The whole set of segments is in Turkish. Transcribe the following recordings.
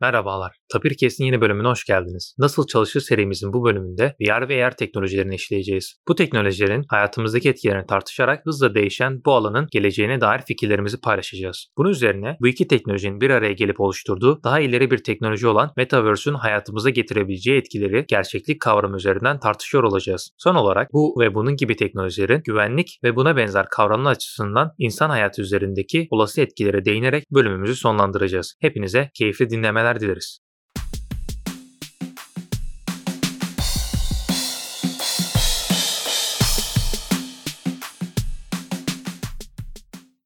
Merhabalar. Tapir Kes'in yeni bölümüne hoş geldiniz. Nasıl çalışır serimizin bu bölümünde VR ve AR teknolojilerini işleyeceğiz. Bu teknolojilerin hayatımızdaki etkilerini tartışarak hızla değişen bu alanın geleceğine dair fikirlerimizi paylaşacağız. Bunun üzerine bu iki teknolojinin bir araya gelip oluşturduğu daha ileri bir teknoloji olan Metaverse'ün hayatımıza getirebileceği etkileri gerçeklik kavramı üzerinden tartışıyor olacağız. Son olarak bu ve bunun gibi teknolojilerin güvenlik ve buna benzer kavramlar açısından insan hayatı üzerindeki olası etkilere değinerek bölümümüzü sonlandıracağız. Hepinize keyifli dinlemeler neler dileriz.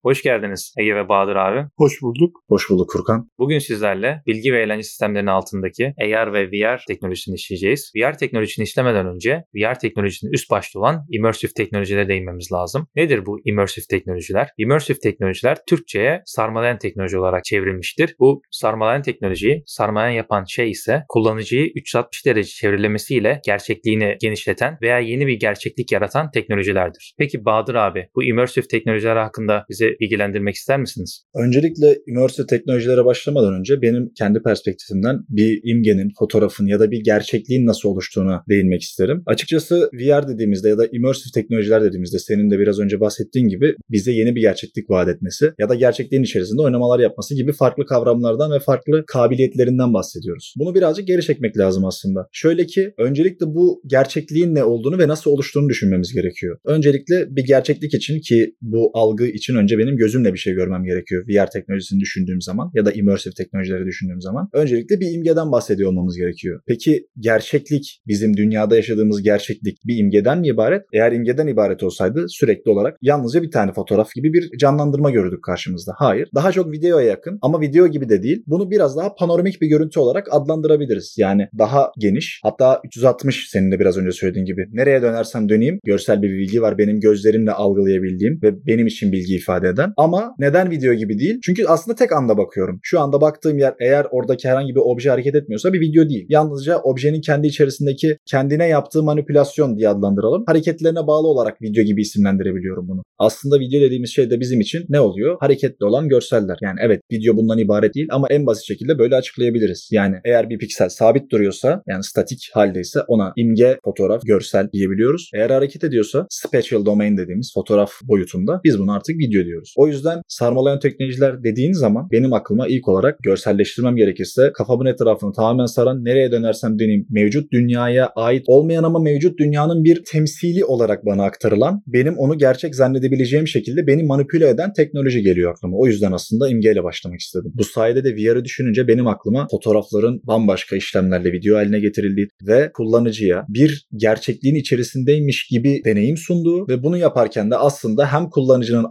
Hoş geldiniz Ege ve Bahadır abi. Hoş bulduk. Hoş bulduk Furkan. Bugün sizlerle bilgi ve eğlence sistemlerinin altındaki AR ve VR teknolojisini işleyeceğiz. VR teknolojisini işlemeden önce VR teknolojisinin üst başta olan immersive teknolojilere değinmemiz lazım. Nedir bu immersive teknolojiler? Immersive teknolojiler Türkçe'ye sarmalayan teknoloji olarak çevrilmiştir. Bu sarmalayan teknolojiyi sarmalayan yapan şey ise kullanıcıyı 360 derece çevrilemesiyle gerçekliğini genişleten veya yeni bir gerçeklik yaratan teknolojilerdir. Peki Bahadır abi bu immersive teknolojiler hakkında bize bilgilendirmek ister misiniz? Öncelikle immersive teknolojilere başlamadan önce benim kendi perspektifimden bir imgenin, fotoğrafın ya da bir gerçekliğin nasıl oluştuğuna değinmek isterim. Açıkçası VR dediğimizde ya da immersive teknolojiler dediğimizde senin de biraz önce bahsettiğin gibi bize yeni bir gerçeklik vaat etmesi ya da gerçekliğin içerisinde oynamalar yapması gibi farklı kavramlardan ve farklı kabiliyetlerinden bahsediyoruz. Bunu birazcık geri çekmek lazım aslında. Şöyle ki öncelikle bu gerçekliğin ne olduğunu ve nasıl oluştuğunu düşünmemiz gerekiyor. Öncelikle bir gerçeklik için ki bu algı için önce benim gözümle bir şey görmem gerekiyor VR teknolojisini düşündüğüm zaman ya da immersive teknolojileri düşündüğüm zaman. Öncelikle bir imgeden bahsediyor olmamız gerekiyor. Peki gerçeklik, bizim dünyada yaşadığımız gerçeklik bir imgeden mi ibaret? Eğer imgeden ibaret olsaydı sürekli olarak yalnızca bir tane fotoğraf gibi bir canlandırma görürdük karşımızda. Hayır. Daha çok videoya yakın ama video gibi de değil. Bunu biraz daha panoramik bir görüntü olarak adlandırabiliriz. Yani daha geniş. Hatta 360 senin de biraz önce söylediğin gibi. Nereye dönersem döneyim görsel bir bilgi var. Benim gözlerimle algılayabildiğim ve benim için bilgi ifade eden. Ama neden video gibi değil? Çünkü aslında tek anda bakıyorum. Şu anda baktığım yer eğer oradaki herhangi bir obje hareket etmiyorsa bir video değil. Yalnızca objenin kendi içerisindeki kendine yaptığı manipülasyon diye adlandıralım. Hareketlerine bağlı olarak video gibi isimlendirebiliyorum bunu. Aslında video dediğimiz şey de bizim için ne oluyor? Hareketli olan görseller. Yani evet video bundan ibaret değil ama en basit şekilde böyle açıklayabiliriz. Yani eğer bir piksel sabit duruyorsa yani statik haldeyse ona imge, fotoğraf, görsel diyebiliyoruz. Eğer hareket ediyorsa spatial domain dediğimiz fotoğraf boyutunda biz bunu artık video diyoruz. O yüzden sarmalayan teknolojiler dediğin zaman benim aklıma ilk olarak görselleştirmem gerekirse kafamın etrafını tamamen saran nereye dönersem döneyim mevcut dünyaya ait olmayan ama mevcut dünyanın bir temsili olarak bana aktarılan benim onu gerçek zannedebileceğim şekilde beni manipüle eden teknoloji geliyor aklıma. O yüzden aslında imgeyle başlamak istedim. Bu sayede de VR'ı düşününce benim aklıma fotoğrafların bambaşka işlemlerle video haline getirildiği ve kullanıcıya bir gerçekliğin içerisindeymiş gibi deneyim sunduğu ve bunu yaparken de aslında hem kullanıcının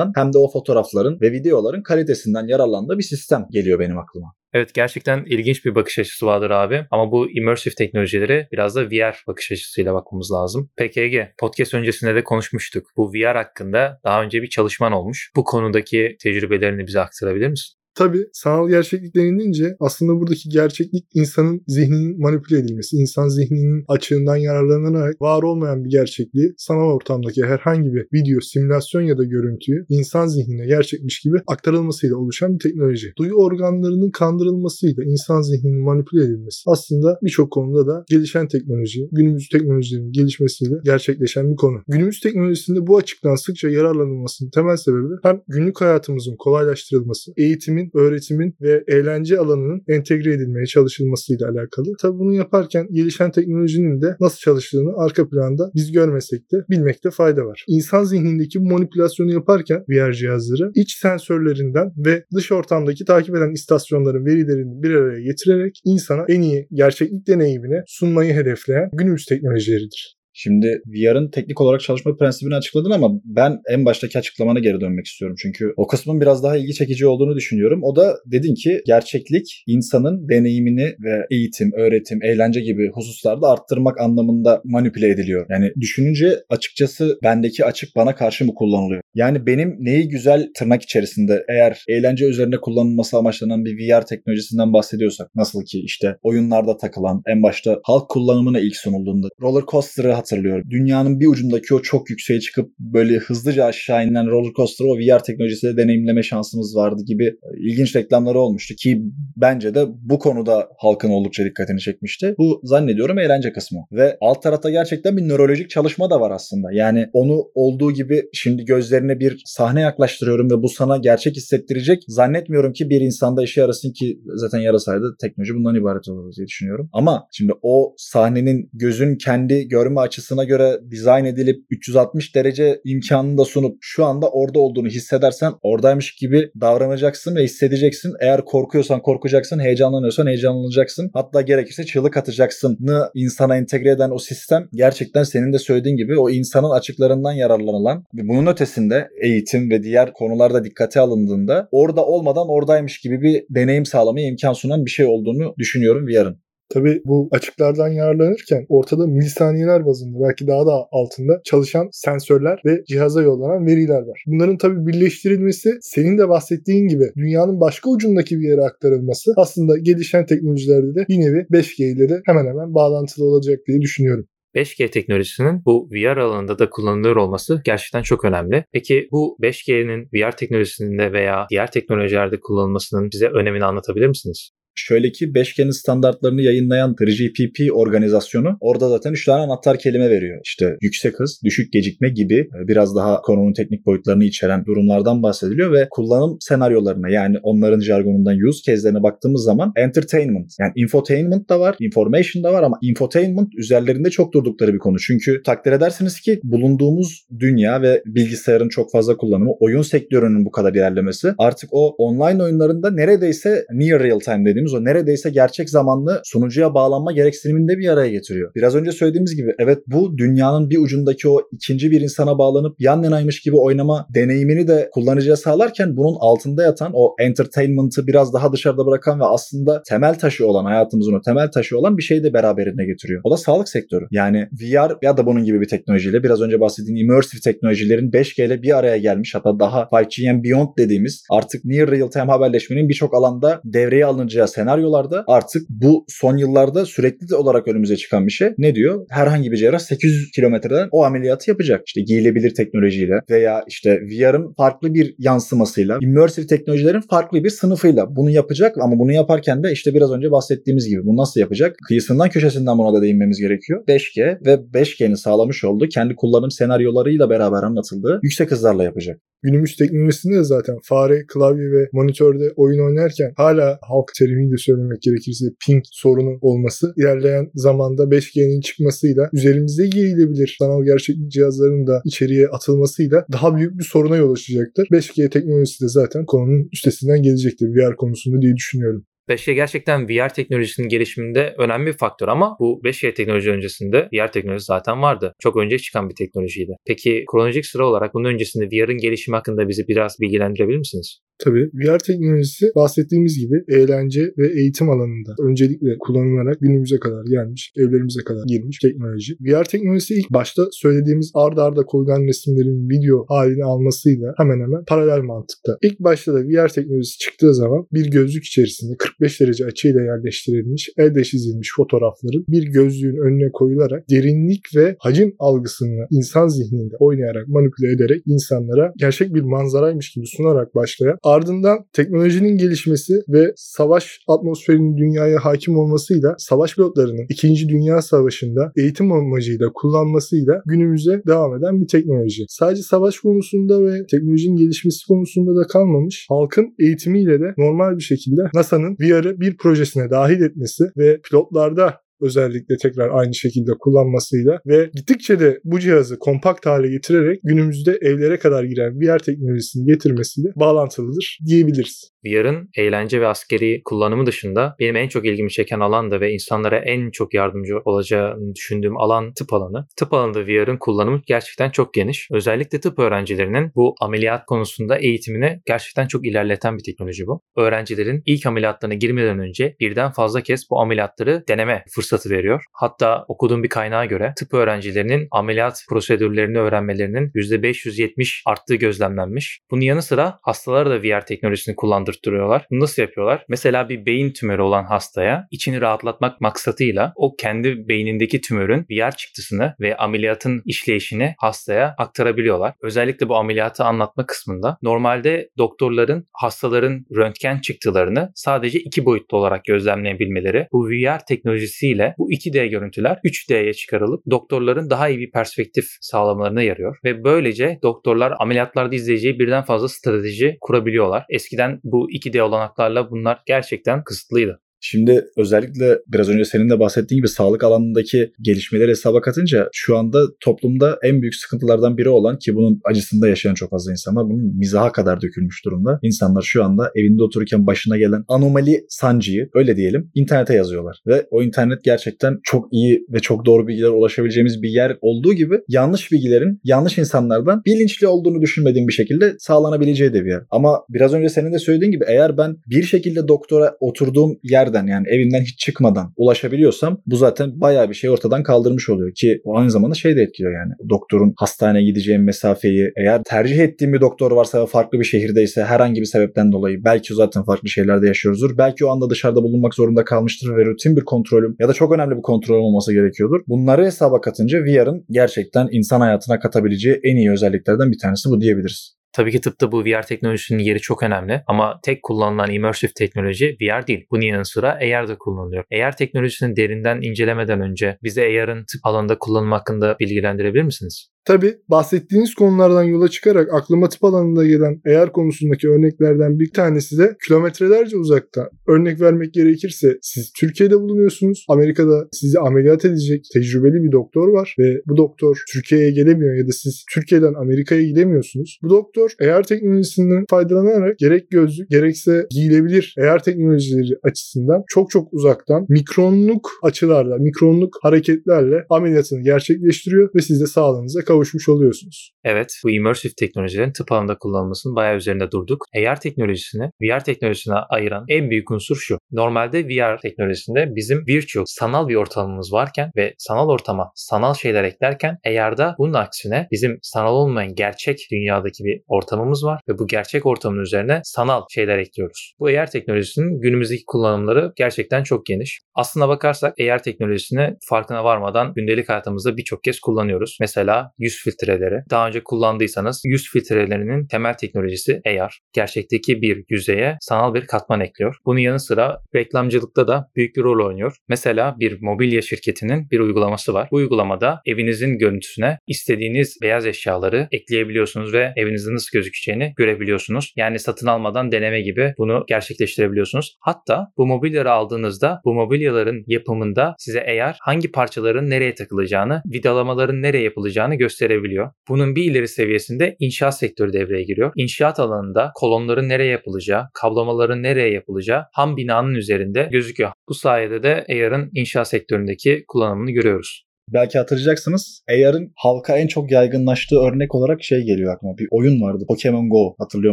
algısından hem de o fotoğrafların ve videoların kalitesinden yararlandığı bir sistem geliyor benim aklıma. Evet gerçekten ilginç bir bakış açısı vardır abi. Ama bu immersive teknolojileri biraz da VR bakış açısıyla bakmamız lazım. PKG podcast öncesinde de konuşmuştuk. Bu VR hakkında daha önce bir çalışman olmuş. Bu konudaki tecrübelerini bize aktarabilir misin? Tabii sanal gerçeklik denilince aslında buradaki gerçeklik insanın zihninin manipüle edilmesi, insan zihninin açığından yararlanarak var olmayan bir gerçekliği sanal ortamdaki herhangi bir video, simülasyon ya da görüntüyü insan zihnine gerçekmiş gibi aktarılmasıyla oluşan bir teknoloji. Duyu organlarının kandırılmasıyla insan zihninin manipüle edilmesi aslında birçok konuda da gelişen teknoloji, günümüz teknolojilerinin gelişmesiyle gerçekleşen bir konu. Günümüz teknolojisinde bu açıktan sıkça yararlanılmasının temel sebebi hem günlük hayatımızın kolaylaştırılması, eğitimin öğretimin ve eğlence alanının entegre edilmeye çalışılmasıyla alakalı. Tabi bunu yaparken gelişen teknolojinin de nasıl çalıştığını arka planda biz görmesek de bilmekte fayda var. İnsan zihnindeki bu manipülasyonu yaparken VR cihazları iç sensörlerinden ve dış ortamdaki takip eden istasyonların verilerini bir araya getirerek insana en iyi gerçeklik deneyimini sunmayı hedefleyen günümüz teknolojileridir. Şimdi VR'ın teknik olarak çalışma prensibini açıkladın ama ben en baştaki açıklamana geri dönmek istiyorum. Çünkü o kısmın biraz daha ilgi çekici olduğunu düşünüyorum. O da dedin ki gerçeklik insanın deneyimini ve eğitim, öğretim, eğlence gibi hususlarda arttırmak anlamında manipüle ediliyor. Yani düşününce açıkçası bendeki açık bana karşı mı kullanılıyor? Yani benim neyi güzel tırnak içerisinde eğer eğlence üzerine kullanılması amaçlanan bir VR teknolojisinden bahsediyorsak nasıl ki işte oyunlarda takılan en başta halk kullanımına ilk sunulduğunda roller coaster'ı hatırlıyorum. Dünyanın bir ucundaki o çok yükseğe çıkıp böyle hızlıca aşağı inen roller coaster'ı o VR teknolojisiyle deneyimleme şansımız vardı gibi e, ilginç reklamları olmuştu ki bence de bu konuda halkın oldukça dikkatini çekmişti. Bu zannediyorum eğlence kısmı. Ve alt tarafta gerçekten bir nörolojik çalışma da var aslında. Yani onu olduğu gibi şimdi gözlerine bir sahne yaklaştırıyorum ve bu sana gerçek hissettirecek. Zannetmiyorum ki bir insanda işe yarasın ki zaten yarasaydı teknoloji bundan ibaret olur diye düşünüyorum. Ama şimdi o sahnenin gözün kendi görme açısına göre dizayn edilip 360 derece imkanını da sunup şu anda orada olduğunu hissedersen oradaymış gibi davranacaksın ve hissedeceksin. Eğer korkuyorsan korkacaksın, heyecanlanıyorsan heyecanlanacaksın. Hatta gerekirse çığlık atacaksın'ı insana entegre eden o sistem gerçekten senin de söylediğin gibi o insanın açıklarından yararlanılan bunun ötesinde eğitim ve diğer konularda dikkate alındığında orada olmadan oradaymış gibi bir deneyim sağlamaya imkan sunan bir şey olduğunu düşünüyorum VR'ın. Tabii bu açıklardan yararlanırken ortada milisaniyeler bazında belki daha da altında çalışan sensörler ve cihaza yollanan veriler var. Bunların tabii birleştirilmesi senin de bahsettiğin gibi dünyanın başka ucundaki bir yere aktarılması aslında gelişen teknolojilerde de bir nevi 5G ile de hemen hemen bağlantılı olacak diye düşünüyorum. 5G teknolojisinin bu VR alanında da kullanılıyor olması gerçekten çok önemli. Peki bu 5G'nin VR teknolojisinde veya diğer teknolojilerde kullanılmasının bize önemini anlatabilir misiniz? Şöyle ki 5G'nin standartlarını yayınlayan 3GPP organizasyonu orada zaten 3 tane anahtar kelime veriyor. İşte yüksek hız, düşük gecikme gibi e, biraz daha konunun teknik boyutlarını içeren durumlardan bahsediliyor ve kullanım senaryolarına yani onların jargonundan use case'lerine baktığımız zaman entertainment yani infotainment da var, information da var ama infotainment üzerlerinde çok durdukları bir konu. Çünkü takdir edersiniz ki bulunduğumuz dünya ve bilgisayarın çok fazla kullanımı, oyun sektörünün bu kadar ilerlemesi artık o online oyunlarında neredeyse near real time dediğimiz dediğimiz o neredeyse gerçek zamanlı sunucuya bağlanma gereksinimini de bir araya getiriyor. Biraz önce söylediğimiz gibi evet bu dünyanın bir ucundaki o ikinci bir insana bağlanıp yan yanaymış gibi oynama deneyimini de kullanıcıya sağlarken bunun altında yatan o entertainment'ı biraz daha dışarıda bırakan ve aslında temel taşı olan hayatımızın o temel taşı olan bir şeyi de beraberinde getiriyor. O da sağlık sektörü. Yani VR ya da bunun gibi bir teknolojiyle biraz önce bahsettiğim immersive teknolojilerin 5G ile bir araya gelmiş hatta daha 5G and beyond dediğimiz artık near real time haberleşmenin birçok alanda devreye alınacağı senaryolarda artık bu son yıllarda sürekli olarak önümüze çıkan bir şey. Ne diyor? Herhangi bir cerrah 800 kilometreden o ameliyatı yapacak. İşte giyilebilir teknolojiyle veya işte VR'ın farklı bir yansımasıyla, immersive teknolojilerin farklı bir sınıfıyla bunu yapacak ama bunu yaparken de işte biraz önce bahsettiğimiz gibi bunu nasıl yapacak? Kıyısından köşesinden buna da değinmemiz gerekiyor. 5G ve 5G'nin sağlamış olduğu kendi kullanım senaryolarıyla beraber anlatıldığı yüksek hızlarla yapacak. Günümüz teknolojisinde de zaten fare, klavye ve monitörde oyun oynarken hala halk terimiyle söylemek gerekirse ping sorunu olması ilerleyen zamanda 5G'nin çıkmasıyla üzerimize giyilebilir sanal gerçeklik cihazlarının da içeriye atılmasıyla daha büyük bir soruna yol açacaktır. 5G teknolojisi de zaten konunun üstesinden gelecektir VR konusunda diye düşünüyorum. 5G gerçekten VR teknolojisinin gelişiminde önemli bir faktör ama bu 5G teknoloji öncesinde VR teknolojisi zaten vardı. Çok önce çıkan bir teknolojiydi. Peki kronolojik sıra olarak bunun öncesinde VR'ın gelişimi hakkında bizi biraz bilgilendirebilir misiniz? Tabii VR teknolojisi bahsettiğimiz gibi eğlence ve eğitim alanında öncelikle kullanılarak günümüze kadar gelmiş, evlerimize kadar girmiş teknoloji. VR teknolojisi ilk başta söylediğimiz arda arda koyulan resimlerin video halini almasıyla hemen hemen paralel mantıkta. İlk başta da VR teknolojisi çıktığı zaman bir gözlük içerisinde 45 derece açıyla yerleştirilmiş, elde çizilmiş fotoğrafların bir gözlüğün önüne koyularak derinlik ve hacim algısını insan zihninde oynayarak, manipüle ederek insanlara gerçek bir manzaraymış gibi sunarak başlayan Ardından teknolojinin gelişmesi ve savaş atmosferinin dünyaya hakim olmasıyla savaş pilotlarının 2. Dünya Savaşı'nda eğitim amacıyla kullanmasıyla günümüze devam eden bir teknoloji. Sadece savaş konusunda ve teknolojinin gelişmesi konusunda da kalmamış. Halkın eğitimiyle de normal bir şekilde NASA'nın VR'ı bir projesine dahil etmesi ve pilotlarda özellikle tekrar aynı şekilde kullanmasıyla ve gittikçe de bu cihazı kompakt hale getirerek günümüzde evlere kadar giren VR teknolojisini getirmesiyle bağlantılıdır diyebiliriz. VR'ın eğlence ve askeri kullanımı dışında benim en çok ilgimi çeken alan da ve insanlara en çok yardımcı olacağını düşündüğüm alan tıp alanı. Tıp alanında VR'ın kullanımı gerçekten çok geniş. Özellikle tıp öğrencilerinin bu ameliyat konusunda eğitimini gerçekten çok ilerleten bir teknoloji bu. Öğrencilerin ilk ameliyatlarına girmeden önce birden fazla kez bu ameliyatları deneme fırsatı fırsatı veriyor. Hatta okuduğum bir kaynağa göre tıp öğrencilerinin ameliyat prosedürlerini öğrenmelerinin %570 arttığı gözlemlenmiş. Bunun yanı sıra hastalara da VR teknolojisini kullandırtıyorlar. Bunu nasıl yapıyorlar? Mesela bir beyin tümörü olan hastaya içini rahatlatmak maksatıyla o kendi beynindeki tümörün VR çıktısını ve ameliyatın işleyişini hastaya aktarabiliyorlar. Özellikle bu ameliyatı anlatma kısmında normalde doktorların hastaların röntgen çıktılarını sadece iki boyutlu olarak gözlemleyebilmeleri bu VR teknolojisiyle bu 2D görüntüler 3D'ye çıkarılıp doktorların daha iyi bir perspektif sağlamalarına yarıyor ve böylece doktorlar ameliyatlarda izleyeceği birden fazla strateji kurabiliyorlar. Eskiden bu 2D olanaklarla bunlar gerçekten kısıtlıydı. Şimdi özellikle biraz önce senin de bahsettiğin gibi sağlık alanındaki gelişmeleri hesaba katınca şu anda toplumda en büyük sıkıntılardan biri olan ki bunun acısında yaşayan çok fazla insan var. Bunun mizaha kadar dökülmüş durumda. İnsanlar şu anda evinde otururken başına gelen anomali sancıyı öyle diyelim internete yazıyorlar. Ve o internet gerçekten çok iyi ve çok doğru bilgilere ulaşabileceğimiz bir yer olduğu gibi yanlış bilgilerin yanlış insanlardan bilinçli olduğunu düşünmediğim bir şekilde sağlanabileceği de bir yer. Ama biraz önce senin de söylediğin gibi eğer ben bir şekilde doktora oturduğum yer yerden yani evimden hiç çıkmadan ulaşabiliyorsam bu zaten bayağı bir şey ortadan kaldırmış oluyor ki aynı zamanda şey de etkiliyor yani. Doktorun hastaneye gideceğim mesafeyi eğer tercih ettiğim bir doktor varsa farklı bir şehirdeyse herhangi bir sebepten dolayı belki zaten farklı şeylerde yaşıyoruzdur. Belki o anda dışarıda bulunmak zorunda kalmıştır ve rutin bir kontrolüm ya da çok önemli bir kontrol olması gerekiyordur. Bunları hesaba katınca VR'ın gerçekten insan hayatına katabileceği en iyi özelliklerden bir tanesi bu diyebiliriz. Tabii ki tıpta bu VR teknolojisinin yeri çok önemli ama tek kullanılan immersive teknoloji VR değil. Bunun yanı sıra AR da kullanılıyor. AR teknolojisini derinden incelemeden önce bize AR'ın tıp alanında kullanımı hakkında bilgilendirebilir misiniz? Tabi bahsettiğiniz konulardan yola çıkarak aklıma tıp alanında gelen eğer konusundaki örneklerden bir tanesi de kilometrelerce uzakta. Örnek vermek gerekirse siz Türkiye'de bulunuyorsunuz. Amerika'da sizi ameliyat edecek tecrübeli bir doktor var ve bu doktor Türkiye'ye gelemiyor ya da siz Türkiye'den Amerika'ya gidemiyorsunuz. Bu doktor eğer teknolojisinden faydalanarak gerek gözlük gerekse giyilebilir eğer teknolojileri açısından çok çok uzaktan mikronluk açılarla, mikronluk hareketlerle ameliyatını gerçekleştiriyor ve siz de sağlığınıza kavuşmuş oluyorsunuz. Evet, bu immersive teknolojilerin tıp alanında kullanılmasının bayağı üzerinde durduk. AR teknolojisini VR teknolojisine ayıran en büyük unsur şu. Normalde VR teknolojisinde bizim virtual, sanal bir ortamımız varken ve sanal ortama sanal şeyler eklerken AR'da bunun aksine bizim sanal olmayan gerçek dünyadaki bir ortamımız var ve bu gerçek ortamın üzerine sanal şeyler ekliyoruz. Bu AR teknolojisinin günümüzdeki kullanımları gerçekten çok geniş. Aslına bakarsak AR teknolojisini farkına varmadan gündelik hayatımızda birçok kez kullanıyoruz. Mesela yüz filtreleri. Daha önce kullandıysanız yüz filtrelerinin temel teknolojisi AR. Gerçekteki bir yüzeye sanal bir katman ekliyor. Bunun yanı sıra reklamcılıkta da büyük bir rol oynuyor. Mesela bir mobilya şirketinin bir uygulaması var. Bu uygulamada evinizin görüntüsüne istediğiniz beyaz eşyaları ekleyebiliyorsunuz ve evinizin nasıl gözükeceğini görebiliyorsunuz. Yani satın almadan deneme gibi bunu gerçekleştirebiliyorsunuz. Hatta bu mobilyaları aldığınızda bu mobilyaların yapımında size AR hangi parçaların nereye takılacağını, vidalamaların nereye yapılacağını gösterebiliyor. Bunun bir ileri seviyesinde inşaat sektörü devreye giriyor. İnşaat alanında kolonların nereye yapılacağı, kablamaların nereye yapılacağı ham binanın üzerinde gözüküyor. Bu sayede de AR'ın inşaat sektöründeki kullanımını görüyoruz. Belki hatırlayacaksınız. AR'ın halka en çok yaygınlaştığı örnek olarak şey geliyor aklıma. Bir oyun vardı. Pokemon Go. Hatırlıyor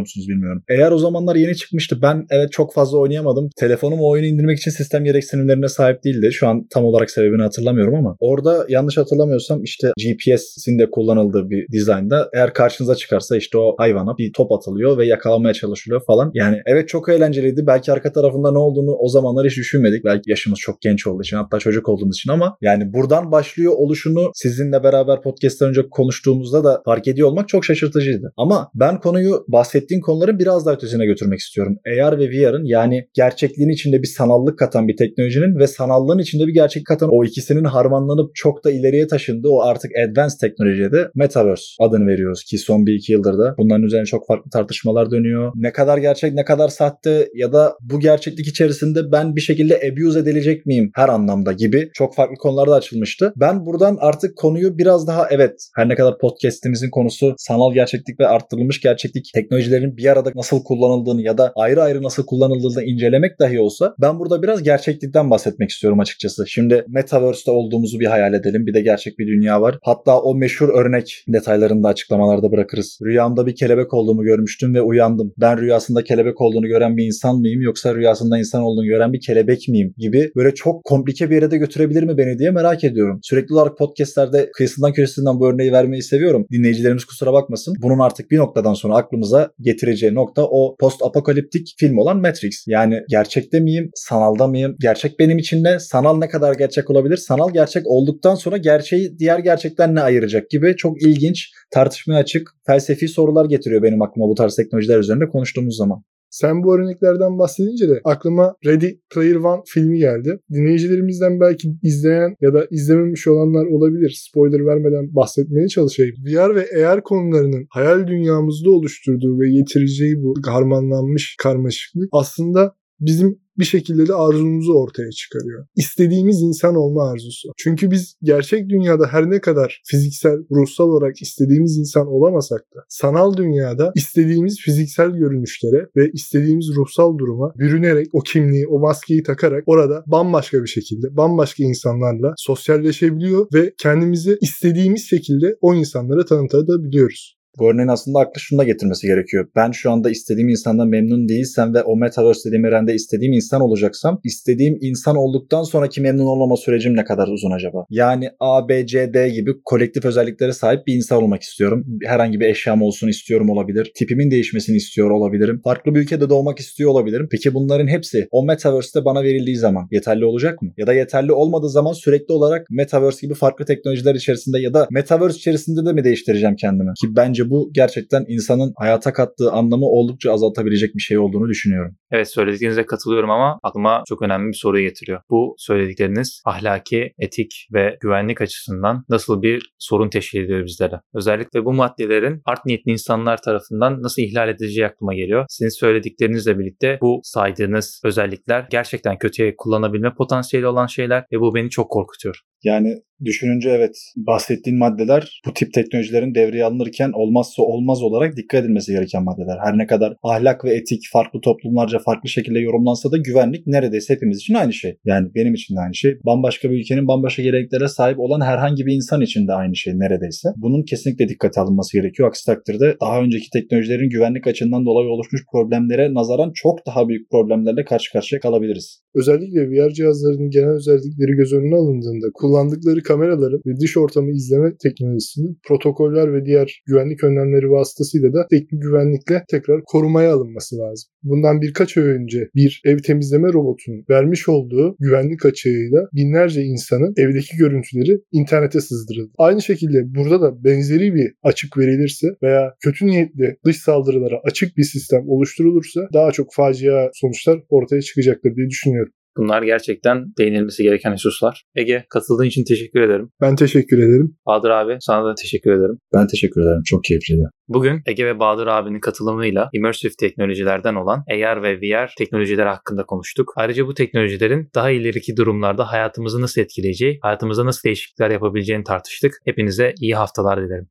musunuz bilmiyorum. AR o zamanlar yeni çıkmıştı. Ben evet çok fazla oynayamadım. Telefonum o oyunu indirmek için sistem gereksinimlerine sahip değildi. Şu an tam olarak sebebini hatırlamıyorum ama orada yanlış hatırlamıyorsam işte GPS'in de kullanıldığı bir dizaynda eğer karşınıza çıkarsa işte o hayvana bir top atılıyor ve yakalamaya çalışılıyor falan. Yani evet çok eğlenceliydi. Belki arka tarafında ne olduğunu o zamanlar hiç düşünmedik. Belki yaşımız çok genç olduğu için hatta çocuk olduğumuz için ama yani buradan başlıyor yapıyor oluşunu sizinle beraber podcast'ten önce konuştuğumuzda da fark ediyor olmak çok şaşırtıcıydı. Ama ben konuyu bahsettiğin konuların biraz daha ötesine götürmek istiyorum. AR ve VR'ın yani gerçekliğin içinde bir sanallık katan bir teknolojinin ve sanallığın içinde bir gerçek katan o ikisinin harmanlanıp çok da ileriye taşındığı o artık advanced teknolojiye de Metaverse adını veriyoruz ki son bir iki yıldır da bunların üzerine çok farklı tartışmalar dönüyor. Ne kadar gerçek ne kadar sahte ya da bu gerçeklik içerisinde ben bir şekilde abuse edilecek miyim her anlamda gibi çok farklı konularda açılmıştı. Ben Ben buradan artık konuyu biraz daha evet her ne kadar podcast'imizin konusu sanal gerçeklik ve arttırılmış gerçeklik teknolojilerin bir arada nasıl kullanıldığını ya da ayrı ayrı nasıl kullanıldığını incelemek dahi olsa ben burada biraz gerçeklikten bahsetmek istiyorum açıkçası. Şimdi Metaverse'te olduğumuzu bir hayal edelim. Bir de gerçek bir dünya var. Hatta o meşhur örnek detaylarını da açıklamalarda bırakırız. Rüyamda bir kelebek olduğumu görmüştüm ve uyandım. Ben rüyasında kelebek olduğunu gören bir insan mıyım yoksa rüyasında insan olduğunu gören bir kelebek miyim gibi böyle çok komplike bir yere de götürebilir mi beni diye merak ediyorum. Sürekli olarak podcastlerde kıyısından köşesinden bu örneği vermeyi seviyorum. Dinleyicilerimiz kusura bakmasın. Bunun artık bir noktadan sonra aklımıza getireceği nokta o post apokaliptik film olan Matrix. Yani gerçekte miyim, sanalda mıyım? Gerçek benim için ne? Sanal ne kadar gerçek olabilir? Sanal gerçek olduktan sonra gerçeği diğer gerçekten ne ayıracak gibi çok ilginç, tartışmaya açık, felsefi sorular getiriyor benim aklıma bu tarz teknolojiler üzerinde konuştuğumuz zaman. Sen bu örneklerden bahsedince de aklıma Ready Player One filmi geldi. Dinleyicilerimizden belki izleyen ya da izlememiş olanlar olabilir. Spoiler vermeden bahsetmeye çalışayım. VR ve AR konularının hayal dünyamızda oluşturduğu ve getireceği bu harmanlanmış karmaşıklık aslında bizim bir şekilde de arzumuzu ortaya çıkarıyor. İstediğimiz insan olma arzusu. Çünkü biz gerçek dünyada her ne kadar fiziksel, ruhsal olarak istediğimiz insan olamasak da sanal dünyada istediğimiz fiziksel görünüşlere ve istediğimiz ruhsal duruma bürünerek o kimliği, o maskeyi takarak orada bambaşka bir şekilde, bambaşka insanlarla sosyalleşebiliyor ve kendimizi istediğimiz şekilde o insanlara tanıtabiliyoruz. Bu örneğin aslında aklı şunu da getirmesi gerekiyor. Ben şu anda istediğim insandan memnun değilsem ve o metaverse dediğim evrende istediğim insan olacaksam istediğim insan olduktan sonraki memnun olmama sürecim ne kadar uzun acaba? Yani A, B, C, D gibi kolektif özelliklere sahip bir insan olmak istiyorum. Herhangi bir eşyam olsun istiyorum olabilir. Tipimin değişmesini istiyor olabilirim. Farklı bir ülkede doğmak istiyor olabilirim. Peki bunların hepsi o metaverse'te bana verildiği zaman yeterli olacak mı? Ya da yeterli olmadığı zaman sürekli olarak metaverse gibi farklı teknolojiler içerisinde ya da metaverse içerisinde de mi değiştireceğim kendimi? Ki bence bu gerçekten insanın hayata kattığı anlamı oldukça azaltabilecek bir şey olduğunu düşünüyorum. Evet söylediklerinize katılıyorum ama aklıma çok önemli bir soru getiriyor. Bu söyledikleriniz ahlaki, etik ve güvenlik açısından nasıl bir sorun teşkil ediyor bizlere? Özellikle bu maddelerin art niyetli insanlar tarafından nasıl ihlal edileceği aklıma geliyor. Sizin söylediklerinizle birlikte bu saydığınız özellikler gerçekten kötüye kullanabilme potansiyeli olan şeyler ve bu beni çok korkutuyor. Yani düşününce evet bahsettiğin maddeler bu tip teknolojilerin devreye alınırken olmazsa olmaz olarak dikkat edilmesi gereken maddeler. Her ne kadar ahlak ve etik farklı toplumlarca farklı şekilde yorumlansa da güvenlik neredeyse hepimiz için aynı şey. Yani benim için de aynı şey. Bambaşka bir ülkenin bambaşka geleneklere sahip olan herhangi bir insan için de aynı şey neredeyse. Bunun kesinlikle dikkate alınması gerekiyor. Aksi takdirde daha önceki teknolojilerin güvenlik açığından dolayı oluşmuş problemlere nazaran çok daha büyük problemlerle karşı karşıya kalabiliriz. Özellikle VR cihazlarının genel özellikleri göz önüne alındığında kullandıkları kameraların ve dış ortamı izleme teknolojisinin protokoller ve diğer güvenlik önlemleri vasıtasıyla da teknik güvenlikle tekrar korumaya alınması lazım. Bundan birkaç ay önce bir ev temizleme robotunun vermiş olduğu güvenlik açığıyla binlerce insanın evdeki görüntüleri internete sızdırıldı. Aynı şekilde burada da benzeri bir açık verilirse veya kötü niyetli dış saldırılara açık bir sistem oluşturulursa daha çok facia sonuçlar ortaya çıkacaktır diye düşünüyorum. Bunlar gerçekten değinilmesi gereken hususlar. Ege katıldığın için teşekkür ederim. Ben teşekkür ederim. Bahadır abi sana da teşekkür ederim. Ben teşekkür ederim. Çok keyifliydi. Bugün Ege ve Bahadır abinin katılımıyla immersive teknolojilerden olan AR ve VR teknolojileri hakkında konuştuk. Ayrıca bu teknolojilerin daha ileriki durumlarda hayatımızı nasıl etkileyeceği, hayatımıza nasıl değişiklikler yapabileceğini tartıştık. Hepinize iyi haftalar dilerim.